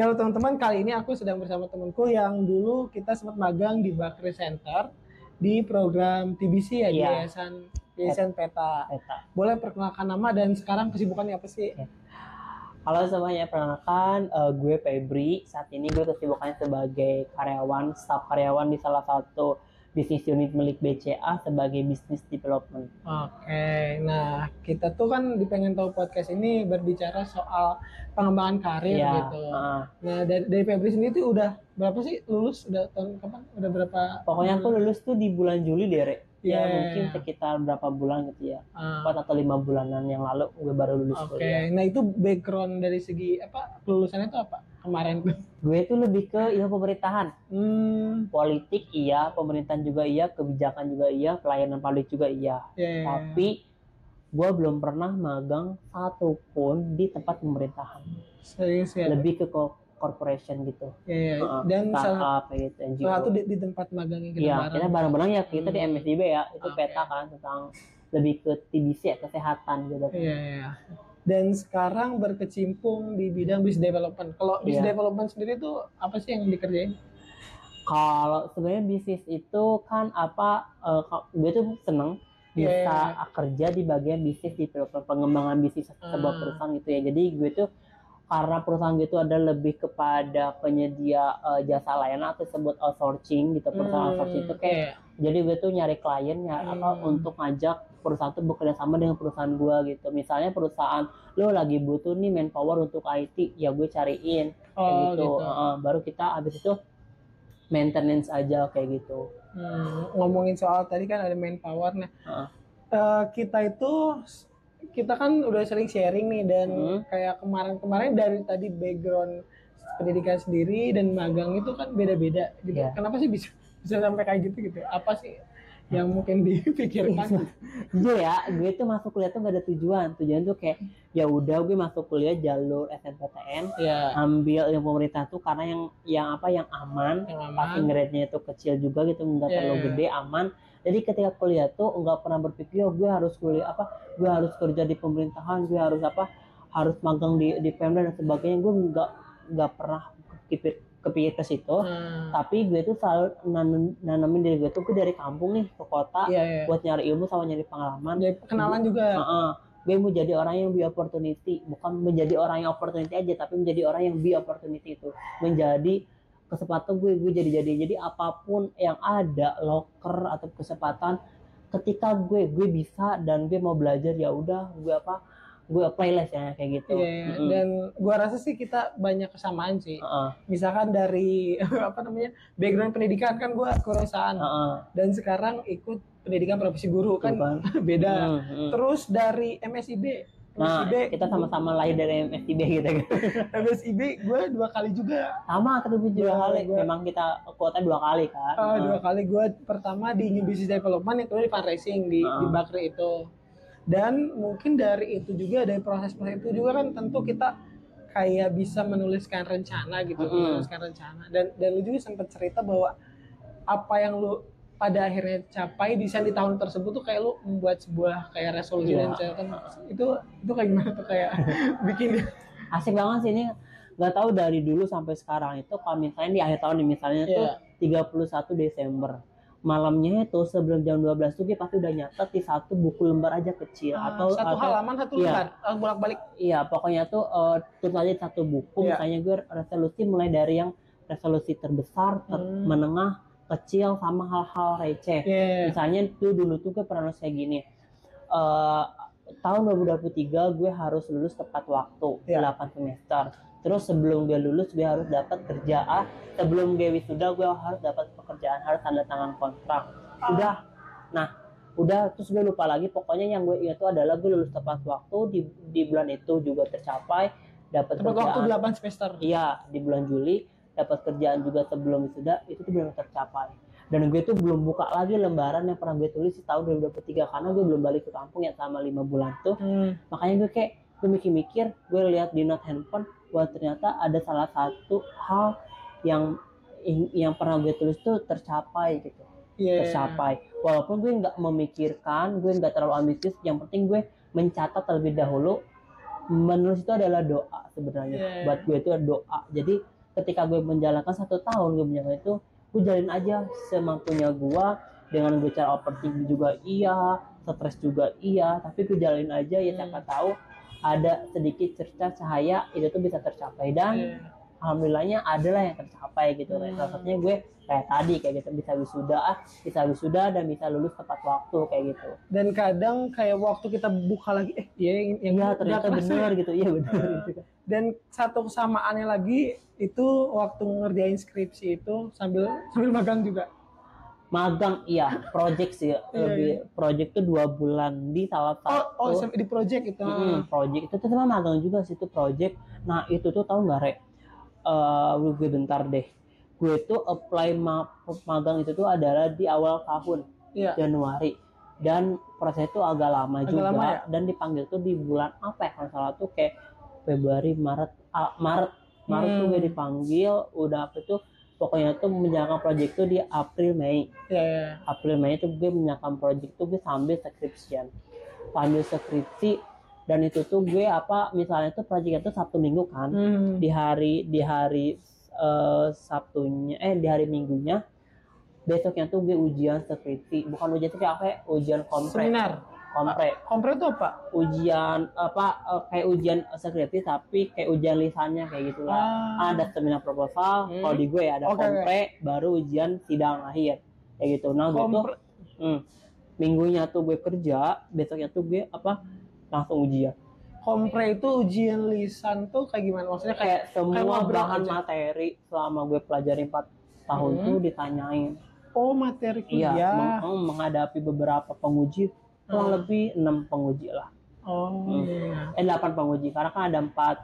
Ya halo teman-teman, kali ini aku sedang bersama temanku yang dulu kita sempat magang di Bakri Center di program TBC ya di Iya. Yayasan Yayasan Peta. Peta. Boleh perkenalkan nama dan sekarang kesibukannya apa sih? Halo semuanya, perkenalkan eh, gue Febri. Saat ini gue kesibukannya sebagai karyawan, staf karyawan di salah satu bisnis unit milik BCA sebagai business development. Oke, nah kita tuh kan di pengen tahu podcast ini berbicara soal pengembangan karir Iya, gitu. heeh. Nah dari, dari Febri sendiri tuh udah berapa sih lulus? Udah tahun kapan? Udah berapa? Pokoknya aku lulus tuh di bulan Juli deh, Rek. Iya. Ya mungkin sekitar berapa bulan gitu ya. Ah, Empat atau lima bulanan yang lalu gue baru lulus Oke, kuliah. nah itu background dari segi apa kelulusannya itu apa kemarin? Gue tuh lebih ke ilmu pemerintahan. Hmm, Politik iya, pemerintahan juga iya, kebijakan juga iya, pelayanan publik juga iya. ya, ya, ya. Tapi gue belum pernah magang satupun di tempat pemerintahan. serius ya. Lebih ke corporation gitu. Ya, ya. Heeh, Dan salah, kayak gitu, NGO. salah satu di, di tempat magang yang kita Iya, bareng. kita bareng-bareng ya kita di Hmm. MSDB ya. Itu Oke. peta kan tentang lebih ke TBC ya, kesehatan gitu. Iya, iya. Dan sekarang berkecimpung di bidang business development. Kalau business Iya. development sendiri tuh apa sih yang dikerjain? Kalau sebenarnya bisnis itu kan apa ka- gue tuh seneng Iya, bisa iya, kerja di bagian bisnis di pengembangan bisnis sebuah Hmm. perusahaan gitu ya. Jadi gue tuh karena perusahaan gue itu ada lebih kepada penyedia eh, jasa layanan atau disebut outsourcing gitu perusahaan outsourcing itu kayak Iya. jadi gue tuh nyari klien ya apa Hmm. untuk ngajak perusahaan tuh bekerja sama dengan perusahaan gue gitu misalnya perusahaan lo lagi butuh nih manpower untuk IT ya gue cariin kayak Oh, gitu, gitu. Heeh, baru kita habis itu maintenance aja kayak gitu Hmm, ngomongin soal tadi kan ada manpower. Nah, Heeh. eh, kita itu kita kan udah sering sharing nih dan Hmm. kayak kemarin-kemarin dari tadi background pendidikan sendiri dan magang itu kan beda-beda gitu. Iya. Kenapa sih bisa bisa sampai kayak gitu gitu? Apa sih yang mungkin dipikirkan? jujur ya gue tuh masuk kuliah tuh gak ada tujuan tujuan tuh kayak ya udah gue masuk kuliah jalur SNPTN ya, ambil ilmu pemerintah tuh karena yang yang apa yang aman yang aman. passing grade-nya itu kecil juga gitu nggak Iya, terlalu iya. gede aman jadi ketika kuliah tuh nggak pernah berpikir oh gue harus kuliah apa gue harus kerja di pemerintahan gue harus apa harus magang di di Pemda dan sebagainya gue nggak nggak pernah kepikir kepikir ke situ Nah, tapi gue tuh selalu nanam, nanamin diri gue tuh gue dari kampung nih ke kota iya, iya. buat nyari ilmu sama nyari pengalaman Jadi kenalan juga. Heeh. gue mau jadi orang yang be opportunity bukan menjadi orang yang opportunity aja tapi menjadi orang yang be opportunity itu menjadi kesempatan gue gue jadi jadi jadi apa pun yang ada loker atau kesempatan ketika gue gue bisa dan gue mau belajar ya udah gue apa gue apply lah ya kayak gitu Iya, iya. Mm-mm. dan gua rasa sih kita banyak kesamaan sih. Heeh, Misalkan dari apa namanya background pendidikan kan gua kerusahaan heeh. dan sekarang ikut pendidikan profesi guru kan Tuh beda. Mm, mm. Terus dari MSIB, nah MSIB kita sama-sama lahir dari MSTB gitu kan MSIB gue dua kali juga. sama ketemu dua kali gua- memang kita kuota dua kali kan Ah, Heeh. dua kali gue pertama di New Business Development yang kedua di fundraising di, Ah. di Bakri itu. Dan mungkin dari itu juga dari proses-proses itu juga kan tentu kita kayak bisa menuliskan rencana gitu, Mm-mm. menuliskan rencana. Dan dan lu juga sempat cerita bahwa apa yang lu pada akhirnya capai desain di tahun tersebut tuh kayak lu membuat sebuah kayak resolusi Iya. dan catatan itu itu kayak gimana tuh kayak bikin asik banget sih ini nggak tahu dari dulu sampai sekarang itu kalau misalnya di akhir tahun nih misalnya Iya. tuh 31 Desember malamnya itu sebelum jam 12 tuh dia pasti udah nyatet di satu buku lembar aja kecil atau satu atau halaman satu iya. lembar ah, bolak-balik. iya pokoknya tuh eh, tulis aja satu buku Iya. misalnya gue resolusi mulai dari yang resolusi terbesar ter- Hmm. menengah kecil sama hal-hal receh Iya. misalnya tuh dulu tuh gue pernah kayak gini eh tahun 2023 gue harus lulus tepat waktu Iya. 8 semester terus sebelum gue lulus gue harus dapat kerjaan sebelum gue wisuda gue harus dapat pekerjaan harus tanda tangan kontrak Ah. udah nah udah terus gue lupa lagi pokoknya yang gue ingat tuh adalah gue lulus tepat waktu di di bulan itu juga tercapai dapat Tepat waktu kerjaan 8 semester. Iya, di bulan Juli dapat kerjaan juga sebelum wisuda itu tuh belum tercapai. Dan gue tuh belum buka lagi lembaran yang pernah gue tulis tahun 2023 karena gue belum balik ke kampung ya selama lima bulan tuh. Hmm. Makanya gue kayak gue mikir-mikir, gue lihat di note handphone bahwa ternyata ada salah satu hal yang yang pernah gue tulis tuh tercapai gitu. Iya. Tercapai. Walaupun gue nggak memikirkan, gue nggak terlalu ambisius, yang penting gue mencatat terlebih dahulu menulis itu adalah doa sebenarnya Iya. buat gue itu doa jadi ketika gue menjalankan satu tahun gue menjalankan itu gue jalin aja semampunya gue dengan gue cara overthinking juga iya stres juga iya tapi gue jalin aja ya Hmm. siapa tahu ada sedikit cerca cahaya itu tuh bisa tercapai dan Iya. alhamdulillahnya adalah yang tercapai gitu Hmm. salah satunya gue kayak tadi kayak gitu bisa wisuda ah bisa wisuda dan bisa lulus tepat waktu kayak gitu dan kadang kayak waktu kita buka lagi eh iya yang, yang iya nggak ternyata kerasa bener ya. gitu iya bener Eh, gitu. Dan satu kesamaannya lagi itu waktu ngerjain skripsi itu sambil sambil magang juga. Magang iya. Project sih Iya, lebih project tuh dua bulan di salah oh oh satu. di project itu. Mm, project. Itu tuh sama magang juga sih itu project. Nah itu tuh tahu nggak rek Eh, gue bentar deh. Gue tuh apply ma- magang itu tuh adalah di awal tahun iya. Januari. Dan proses itu agak lama Agak juga lama ya? dan dipanggil tuh di bulan apa ya? Kalau salah tuh kayak Februari Maret ah, Maret. Maret tuh Hmm. gue dipanggil udah apa tuh pokoknya tuh menjalankan project tuh di April Mei. Iya iya. April Mei itu gue menjalankan project tuh gue sambil skripsian. Sambil skripsi dan itu tuh gue apa misalnya tuh project itu Sabtu Minggu kan. Hmm. di hari di hari eh, Sabtunya eh di hari Minggunya besoknya tuh gue ujian skripsi. Bukan ujian skripsi apa ya? Ujian kompre seminar kompre. Kompre itu apa? Ujian apa eh, kayak ujian skripsi tapi kayak ujian lisannya kayak gitu lah ah, ada seminar proposal Hmm. kalau di gue ya ada oke. kompre baru ujian sidang akhir. Kayak gitu. Nah gue tuh hmm, minggunya tuh gue kerja besoknya tuh gue apa langsung ujian. Kompre itu ujian lisan tuh kayak gimana? Maksudnya kayak kayak semua ngobrol bahan aja. materi selama gue pelajari 4 tahun Hmm. tuh ditanyain. Oh materi iya kuliah. meng- meng- menghadapi beberapa penguji kurang Hmm. lebih enam penguji lah oh Hmm. iya eh delapan penguji karena kan ada empat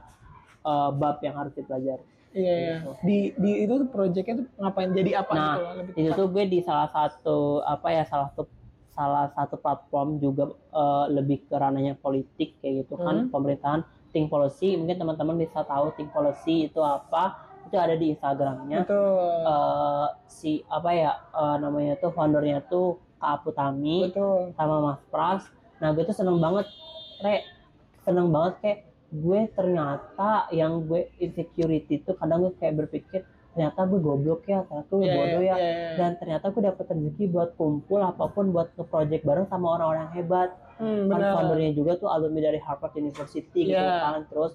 eh, bab yang harus dipelajari iya iya. Gitu. di di itu tuh proyeknya tuh ngapain jadi apa Nah, gitu lebih itu tuh gue di salah satu apa ya salah satu salah satu platform juga eh, lebih ke ranahnya politik kayak gitu kan Hmm. pemerintahan think policy mungkin teman-teman bisa tahu think policy itu apa itu ada di instagramnya betul eh, si apa ya eh, namanya tuh foundernya tuh Kak Putami betul sama Mas Pras nah gue tuh seneng banget re seneng banget kayak gue ternyata yang gue insecurity tuh kadang gue kayak berpikir ternyata gue goblok ya ternyata gue Iya, bodoh ya iya, iya. dan ternyata gue dapet rezeki buat kumpul apa pun buat ke project bareng sama orang-orang hebat hmm, kan foundernya juga tuh alumni dari Harvard University gitu Iya. kan terus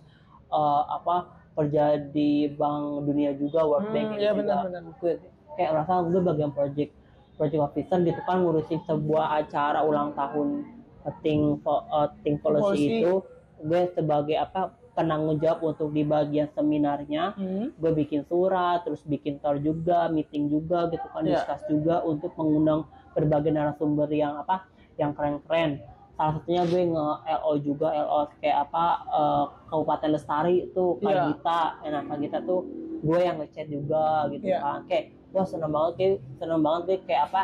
eh, apa kerja di Bank Dunia juga World Hmm, Bank iya, gitu juga. benar, benar. gue kayak merasa gue bagian project project officer gitu kan ngurusin sebuah acara ulang tahun Po- eh, Think Policy Policy. itu gue sebagai apa penanggung jawab untuk di bagian seminarnya Hmm. gue bikin surat terus bikin tour juga meeting juga gitu kan Iya. discuss juga untuk mengundang berbagai narasumber yang apa yang keren-keren salah satunya gue nge LO juga LO kayak apa eh, Kabupaten Lestari itu Kak Iya. Gita nah Kak Gita tuh gue yang ngechat juga gitu Iya. kan kayak wah seneng banget kayak seneng banget gue kayak apa?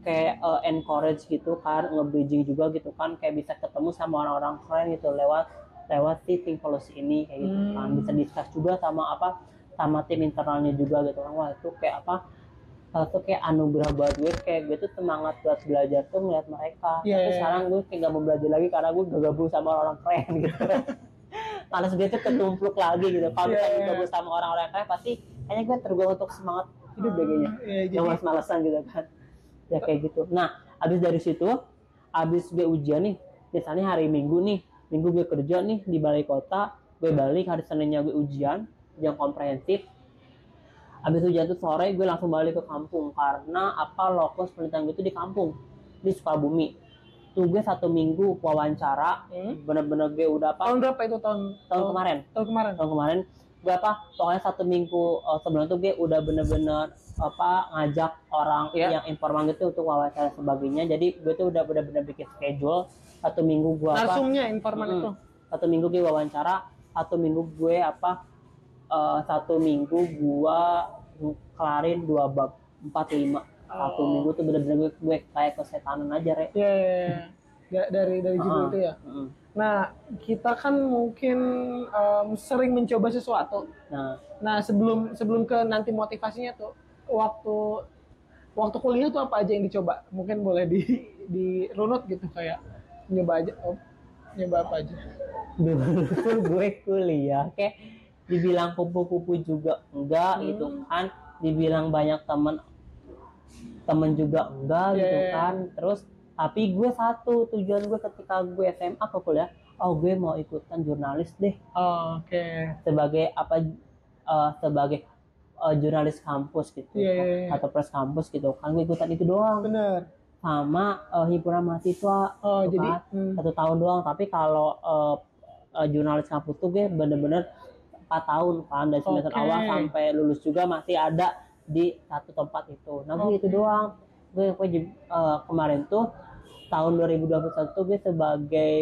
Kayak eh, encourage gitu kan nge-bridging juga gitu kan. Kayak bisa ketemu sama orang-orang keren gitu lewat lewat si think policy ini kayak gitu kan. Hmm. bisa discuss juga sama apa? Sama tim internalnya juga gitu kan. Wah itu kayak apa? Salah satu kayak anugerah buat gue. Kayak gue tuh semangat buat belajar tuh ngeliat mereka. Iya, tapi iya. sekarang gue kayak gak mau belajar lagi karena gue gak gabung sama orang keren gitu. Males gue tuh ketumpluk lagi gitu. Kalau Iya, misalnya gue iya. gabung sama orang-orang keren pasti kayaknya gue tergolong untuk semangat hidup deh kayaknya. Jadi yang males-malesan gitu kan. Ya kayak gitu. Nah abis dari situ abis gue ujian nih misalnya hari minggu nih minggu gue kerja nih di balai kota gue balik hari seninnya gue ujian ujian komprehensif. Abis ujian tuh sore gue langsung balik ke kampung karena apa lokus penelitian gue tuh di kampung di Sukabumi. Tuh gue satu minggu wawancara Hmm. bener-bener gue udah apa? Tahun berapa itu? Tahun tahun kemarin. tahun kemarin? Tahun kemarin gue apa pokoknya satu minggu uh, sebelum itu gue udah bener-bener apa ngajak orang Iya. yang informan gitu untuk wawancara sebagainya jadi gue tuh udah bener-bener bikin schedule satu minggu gue apa narsumnya informan itu satu minggu gue wawancara satu minggu gue apa uh, satu minggu gue kelarin dua bab empat lima satu Oh. minggu tuh bener-bener gue, gue kayak kesetanan aja re Iya, iya, iya. Da- dari dari judul Ah. itu ya Mm-mm. Nah kita kan mungkin em, sering mencoba sesuatu. Nah. Nah sebelum sebelum ke nanti motivasinya tuh waktu waktu kuliah tuh apa aja yang dicoba? Mungkin boleh di di runut gitu kayak nyoba aja oh, nyoba apa aja? Dulu gue kuliah kayak dibilang kupu-kupu juga enggak Hmm. gitu kan. Dibilang banyak temen temen juga enggak gitu iya, iya. kan. Terus tapi gue satu tujuan gue ketika gue SMA ke kuliah oh gue mau ikutan jurnalis deh. Oh, oke. Sebagai apa eh, sebagai eh, jurnalis kampus gitu. Iya, iya, iya. atau pres kampus gitu. Kan gue ikutan itu doang. Bener. Sama eh, himpunan mahasiswa. Oh Tuh jadi kan. hmm, satu tahun doang. Tapi kalau eh, eh, jurnalis kampus tuh gue bener-bener empat tahun kan dari semester Oke. awal sampai lulus juga masih ada di satu tempat itu. Nah gue Oke. itu doang. Gue, gue eh, kemarin tuh tahun 2021 tuh gue sebagai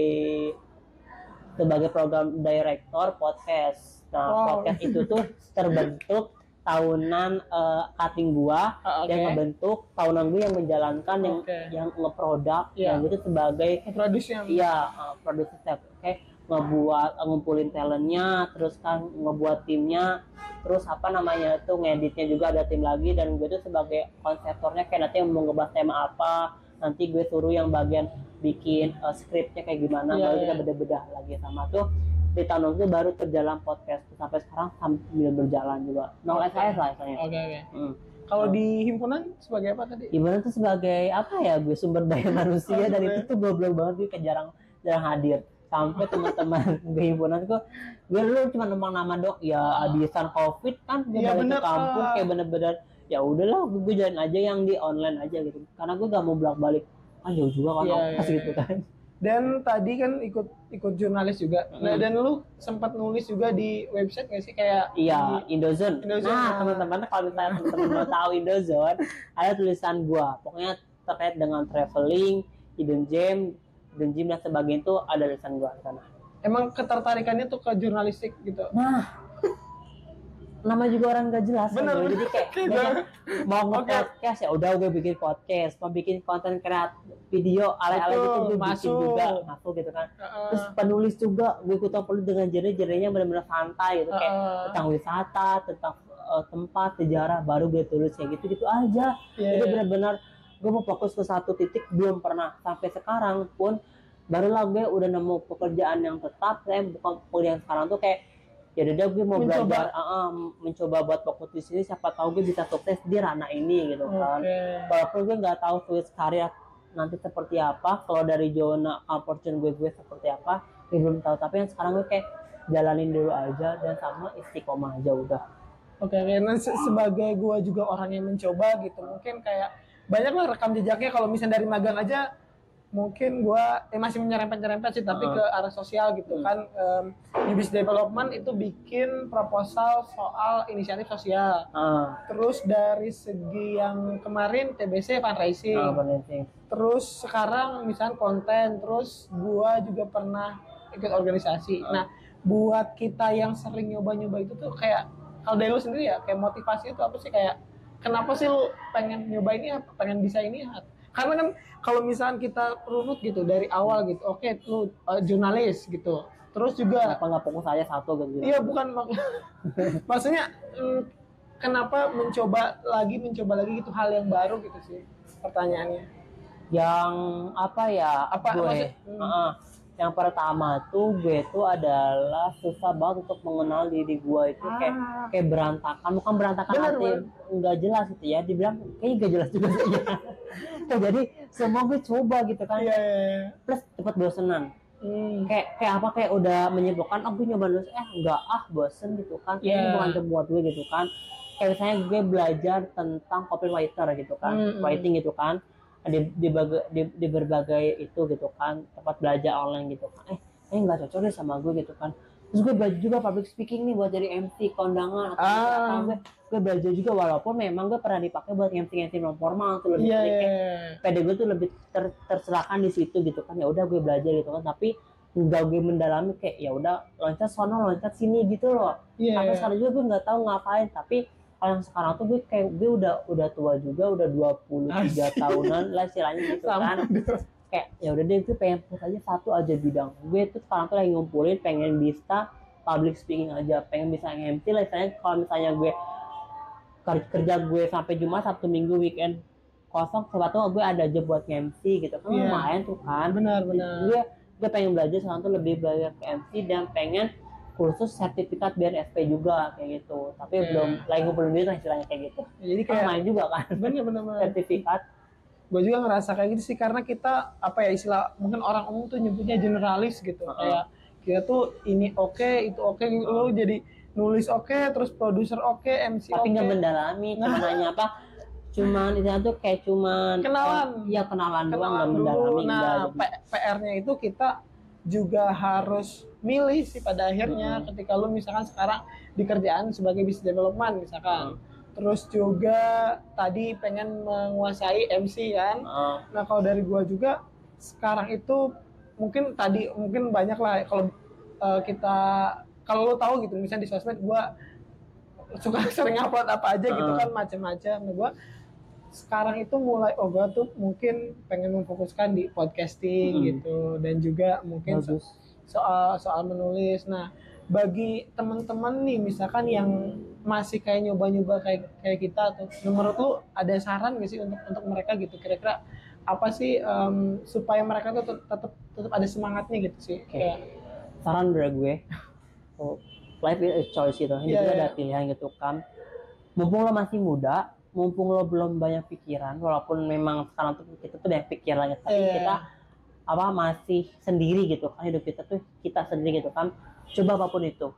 sebagai program director podcast nah Wow. podcast itu tuh terbentuk tahunan eh, cutting gua ah, oke yang ngebentuk tahunan gue yang menjalankan yang Oke. yang nge-product Iya. yang itu sebagai produsernya iya uh, producer step oke ngebuat uh, ngumpulin talentnya terus kan ngebuat timnya terus apa namanya itu ngeditnya juga ada tim lagi dan gue tuh sebagai konseptornya kayak nanti mau ngebahas tema apa nanti gue suruh yang bagian bikin uh, skripnya kayak gimana Iya, baru iya. kita bedah-bedah lagi sama tuh. Di tahun itu baru terjalan podcast sampai sekarang sambil berjalan juga. Nol Oke. SAS lah istilahnya oke oke. Hmm. kalau Oh. di himpunan sebagai apa tadi? Gimana tuh sebagai apa ya gue sumber daya manusia. Oh, dan itu tuh goblok banget gue kayak jarang jarang hadir. Sampai teman-teman gue himpunan gue gue dulu cuma numpang nama dok. Ya abisan covid kan gue Iya, balik ke kampus kayak bener-bener ya udahlah gue, jalan aja yang di online aja gitu karena gue gak mau bolak balik kan jauh juga kan ongkos iya, gitu iya. kan dan tadi kan ikut ikut jurnalis juga nah Hmm. dan lu sempat nulis juga di website nggak sih kayak Iya, di- Indozone. Indozone, Nah, nah. teman-teman kalau misalnya teman-teman mau tahu Indozone, ada tulisan gua. Pokoknya terkait dengan traveling, hidden gem, hidden gem dan sebagainya itu ada tulisan gua di sana. emang ketertarikannya tuh ke jurnalistik gitu Nah, nama juga orang gak jelas kan, Bener, jadi kayak kayak mau Oke. nge-podcast ya udah gue bikin podcast mau bikin konten kreatif video ala-ala gitu gue bikin masuk. juga masuk gitu kan Heeh. terus penulis juga gue ikutan penulis dengan genre-genrenya benar-benar santai gitu kayak Heeh. tentang wisata tentang eh, tempat sejarah baru gue tulis kayak gitu gitu aja Iya, jadi iya. benar-benar gue mau fokus ke satu titik belum pernah sampai sekarang pun barulah gue udah nemu pekerjaan yang tetap saya bukan kuliah yang sekarang tuh kayak ya udah gue mau Mencoba. belajar ah, mencoba buat fokus di sini siapa tahu gue bisa sukses di ranah ini gitu kan Oke. walaupun gue nggak tahu switch karir nanti seperti apa kalau dari zona comfort zone gue gue seperti apa gue belum tahu tapi yang sekarang gue kayak jalanin dulu aja dan sama istiqomah aja udah Oke, oke. Nah, se- sebagai gua juga orang yang mencoba gitu, mungkin kayak banyak lah rekam jejaknya kalau misalnya dari magang aja mungkin gua eh, masih menyerempet-nyerempet sih tapi Heeh. ke arah sosial gitu Hmm. kan di business development itu bikin proposal soal inisiatif sosial ah terus dari segi yang kemarin TBC fundraising fundraising. terus sekarang misalnya konten terus gua juga pernah ikut organisasi Hmm. nah buat kita yang sering nyoba-nyoba itu tuh kayak kalau dari lu sendiri ya kayak motivasi itu apa sih kayak kenapa sih lu pengen nyoba ini apa pengen bisa ini apa? Karena kan kalau misalnya kita runut gitu dari awal gitu oke lu uh, jurnalis gitu. Terus juga kenapa nggak fokus aja satu gitu? Iya bukan mak- maksudnya mm, kenapa mencoba lagi mencoba lagi gitu hal yang baru gitu sih pertanyaannya. Yang apa ya? Apa, gue. maksud- hmm. Heeh. Yang pertama tuh gue tuh adalah susah banget untuk mengenal diri gue itu kayak Ah. kayak berantakan bukan berantakan Bener, bener. nggak jelas gitu ya dibilang kayaknya nggak jelas juga sih ya. Nah, jadi semua gue coba gitu kan Iya, iya, iya. plus cepet bosenan Hmm. kayak kayak apa kayak udah menyimpulkan oh gue nyoba dulu eh enggak ah bosen gitu kan ini Iya. bukan buat gue gitu kan kayak misalnya gue belajar tentang copywriter gitu kan Mm-mm. writing gitu kan di di, baga- di, di berbagai itu gitu kan tempat belajar online gitu kan. Eh eh nggak cocok deh sama gue gitu kan. Terus gue belajar juga public speaking nih buat jadi MC kondangan atau Ah. apa gue gue belajar juga walaupun memang gue pernah dipakai buat MC MC non formal tuh lebih Iya, sering iya, kayak iya. PD gue tuh lebih ter, terserahkan di situ gitu kan. Ya udah gue belajar gitu kan. Tapi nggak gue mendalami kayak ya udah loncat sono loncat sini gitu loh. Iya, sampai iya. sekarang juga gue nggak tahu ngapain. Tapi kalau yang sekarang tuh gue kayak gue udah udah tua juga udah 23 Asik. tahunan lah istilahnya gitu Sama. kan kayak ya udah deh gue pengen fokus aja satu aja bidang gue tuh sekarang tuh lagi ngumpulin pengen bisa public speaking aja pengen bisa MC lah istilahnya kalau misalnya gue ker- kerja gue sampai Jumat Sabtu Minggu weekend kosong tahu gue ada aja buat MC gitu kan Iya. lumayan tuh kan benar benar gue gue pengen belajar sekarang tuh lebih belajar ke MC dan pengen kursus sertifikat biar SP juga kayak gitu. Tapi Oke. belum lagi ngumpulin duit lah istilahnya kayak gitu. Jadi kayak main juga kan. Bener-bener sertifikat. Gue juga ngerasa kayak gitu sih karena kita apa ya istilah mungkin orang umum tuh nyebutnya generalis gitu. Heeh. kayak kita tuh ini oke itu oke lo jadi nulis oke terus produser oke MC tapi nggak mendalami cuma nanya apa cuman itu tuh kayak cuman Kenalan. eh, iya kenalan, doang nggak kenalan mendalami nah PR-nya itu kita juga harus milih sih pada akhirnya Mm. ketika lu misalkan sekarang di kerjaan sebagai business development misalkan Mm. terus juga tadi pengen menguasai MC kan Heeh. Nah kalau dari gua juga sekarang itu mungkin tadi mungkin banyak lah kalau eh, kita kalau lo tahu gitu misalnya di sosmed gua suka sering upload apa aja gitu Heeh. kan macam-macam. Nah gua sekarang itu mulai oh gua tuh mungkin pengen memfokuskan di podcasting Mm. gitu dan juga mungkin bagus soal soal menulis. Nah, bagi teman-teman nih misalkan yang masih kayak nyoba-nyoba kayak kayak kita tuh, menurut lu ada saran gak sih untuk untuk mereka gitu kira-kira apa sih em, supaya mereka tuh tet- tetap tetap ada semangatnya gitu sih. Oke. Kayak saran dari gue oh, life is a choice gitu ini Iya, juga iya. ada pilihan gitu kan mumpung lo masih muda mumpung lo belum banyak pikiran walaupun memang sekarang tuh kita tuh banyak pikirannya tapi Iya. kita apa masih sendiri gitu kan hidup kita tuh kita sendiri gitu kan coba apa pun itu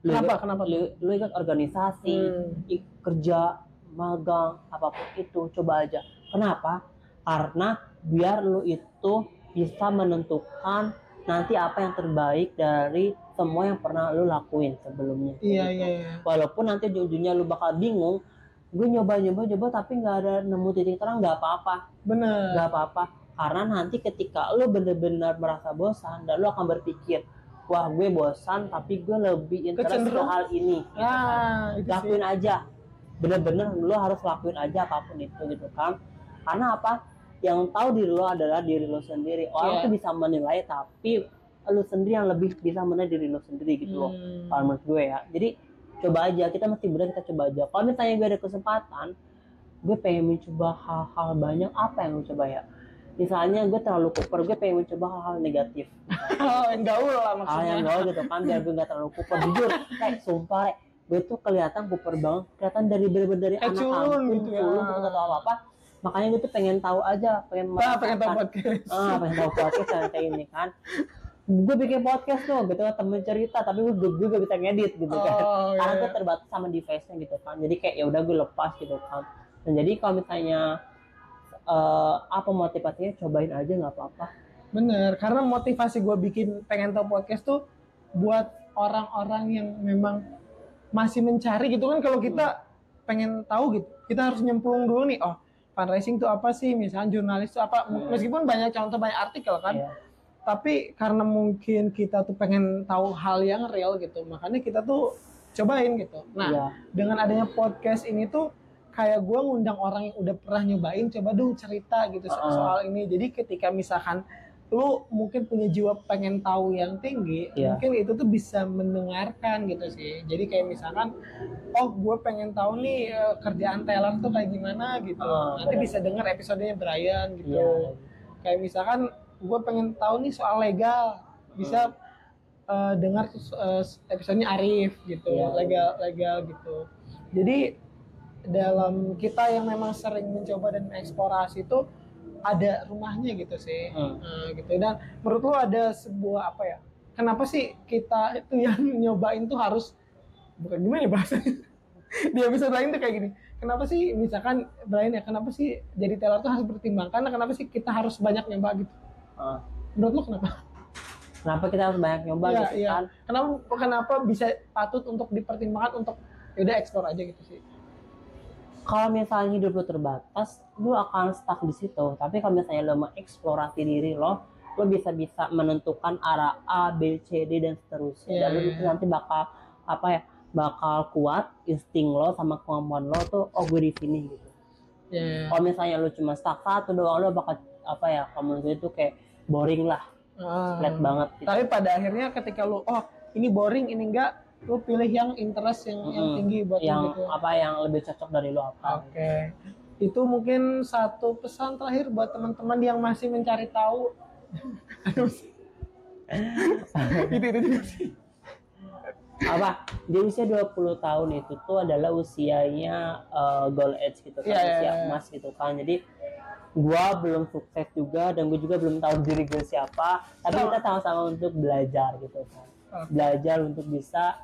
lu Kenapa? ikut- Kenapa lu, lu ikut organisasi Hmm. i- kerja magang apa pun itu coba aja kenapa karena biar lu itu bisa menentukan nanti apa yang terbaik dari semua yang pernah lu lakuin sebelumnya iya Gitu. iya iya. walaupun nanti ujung-ujungnya lu bakal bingung gue nyoba nyoba nyoba tapi nggak ada nemu titik terang nggak apa-apa Bener. nggak apa-apa karena nanti ketika lu bener-bener merasa bosan dan lu akan berpikir wah gue bosan tapi gue lebih interest ke hal ini Nah, itu sih. lakuin aja. Bener-bener lu harus lakuin aja apa pun itu gitu kan. Karena apa? Yang tahu diri lo adalah diri lo sendiri. Orang Iya. tuh bisa menilai tapi lu sendiri yang lebih bisa menilai diri lo sendiri gitu loh. Hmm. kalau menurut gue ya. Jadi coba aja. Kita mesti benar kita coba aja. Kalau misalnya gue ada kesempatan gue pengen mencoba hal-hal banyak apa yang gue coba ya misalnya gue terlalu kuper gue pengen mencoba hal-hal negatif. Oh, yang gaul lah hal maksudnya. yang gaul gitu kan biar gue gak terlalu kuper. Jujur kayak sumpah Rek, gue tuh kelihatan kuper banget. Kelihatan dari bener-bener dari Kayak anak culun gitu ya. culun gak tau apa makanya gue tuh pengen tahu aja pengen Nah, pengen tahu podcast. ah pengen tahu podcast yang kayak ini kan. Gue bikin podcast tuh gitu kan temen cerita tapi gue gue gak bisa ngedit gitu kan. Oh, karena iya. gue terbatas sama device-nya gitu kan. Jadi kayak ya udah gue lepas gitu kan. Dan jadi kalau misalnya eh, apa motivasinya cobain aja nggak apa-apa Bener, karena motivasi gue bikin pengen tahu podcast tuh buat orang-orang yang memang masih mencari gitu kan kalau kita pengen tahu gitu, kita harus nyemplung dulu nih, oh fundraising tuh apa sih, misalnya jurnalis tuh apa, Hmm. meskipun banyak contoh banyak artikel kan, Iya. tapi karena mungkin kita tuh pengen tahu hal yang real gitu, makanya kita tuh cobain gitu. Nah, Iya. dengan adanya podcast ini tuh kayak gue ngundang orang yang udah pernah nyobain coba dong cerita gitu so- Uh-uh. soal ini jadi ketika misalkan lu mungkin punya jiwa pengen tahu yang tinggi Iya. mungkin itu tuh bisa mendengarkan gitu sih jadi kayak misalkan oh gue pengen tahu nih eh, kerjaan Taylor tuh kayak gimana gitu Uh, nanti benar. bisa denger episodenya Brian gitu Iya. kayak misalkan gue pengen tahu nih soal legal bisa eh, dengar eh, episodenya Arif gitu Iya. legal legal gitu jadi dalam kita yang memang sering mencoba dan mengeksplorasi itu ada rumahnya gitu sih. Hmm. Nah, gitu. Dan menurut lu ada sebuah apa ya? Kenapa sih kita itu yang nyobain tuh harus bukan gimana ya bahasanya? Di episode lain tuh kayak gini. Kenapa sih misalkan Brian ya kenapa sih jadi teller tuh harus pertimbangkan kenapa sih kita harus banyak nyoba gitu? Ah. menurut lu kenapa? Kenapa kita harus banyak nyoba Iya, gitu iya. kan? Kenapa kenapa bisa patut untuk dipertimbangkan untuk yaudah eksplor aja gitu sih kalau misalnya hidup lu terbatas lu akan stuck di situ tapi kalau misalnya lo mengeksplorasi diri lo lo bisa bisa menentukan arah A B C D dan seterusnya dan Iya, lu iya. nanti bakal apa ya bakal kuat insting lo sama kemampuan lo tuh oh gue di sini gitu ya kalau misalnya lu cuma stuck satu doang lo bakal apa ya gue itu kayak boring lah Ah. flat banget gitu. tapi pada akhirnya ketika lu oh ini boring ini enggak lu pilih yang interest yang yang Mm-mm. tinggi buat lu yang gitu. apa yang lebih cocok dari lo apa? Oke. Itu mungkin satu pesan terakhir buat teman-teman yang masih mencari tahu. Itu itu juga sih. Apa? Di usia 20 tahun itu tuh adalah usianya eh, goal age gitu kan Iya, iya, usia iya. emas gitu kan. Jadi gua belum sukses juga dan gue juga belum tahu diri gue siapa. Tapi kita sama-sama untuk belajar gitu kan. Oke. belajar untuk bisa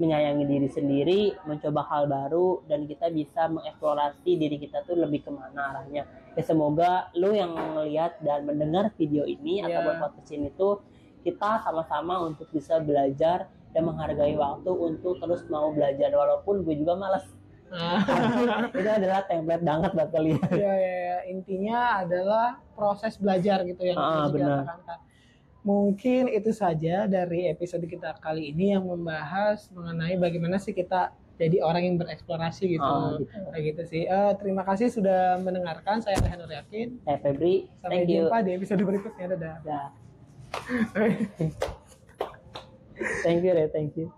menyayangi diri sendiri mencoba hal baru dan kita bisa mengeksplorasi diri kita tuh lebih ke mana arahnya ya semoga lu yang melihat dan mendengar video ini Iya. ataupun podcast ini tuh kita sama-sama untuk bisa belajar dan menghargai waktu untuk terus mau belajar walaupun gue juga malas Nah, itu adalah template banget buat kalian ya, ya, ya. intinya adalah proses belajar gitu yang Ah, Rizky benar. katakan. Mungkin itu saja dari episode kita kali ini yang membahas mengenai bagaimana sih kita jadi orang yang bereksplorasi gitu. Ah, gitu. Kayak gitu sih. Eh, terima kasih sudah mendengarkan. Saya Rehan Nur Yakin. saya Febri Sampai thank you jumpa di episode berikutnya. Dadah. Dah. thank you Re, thank you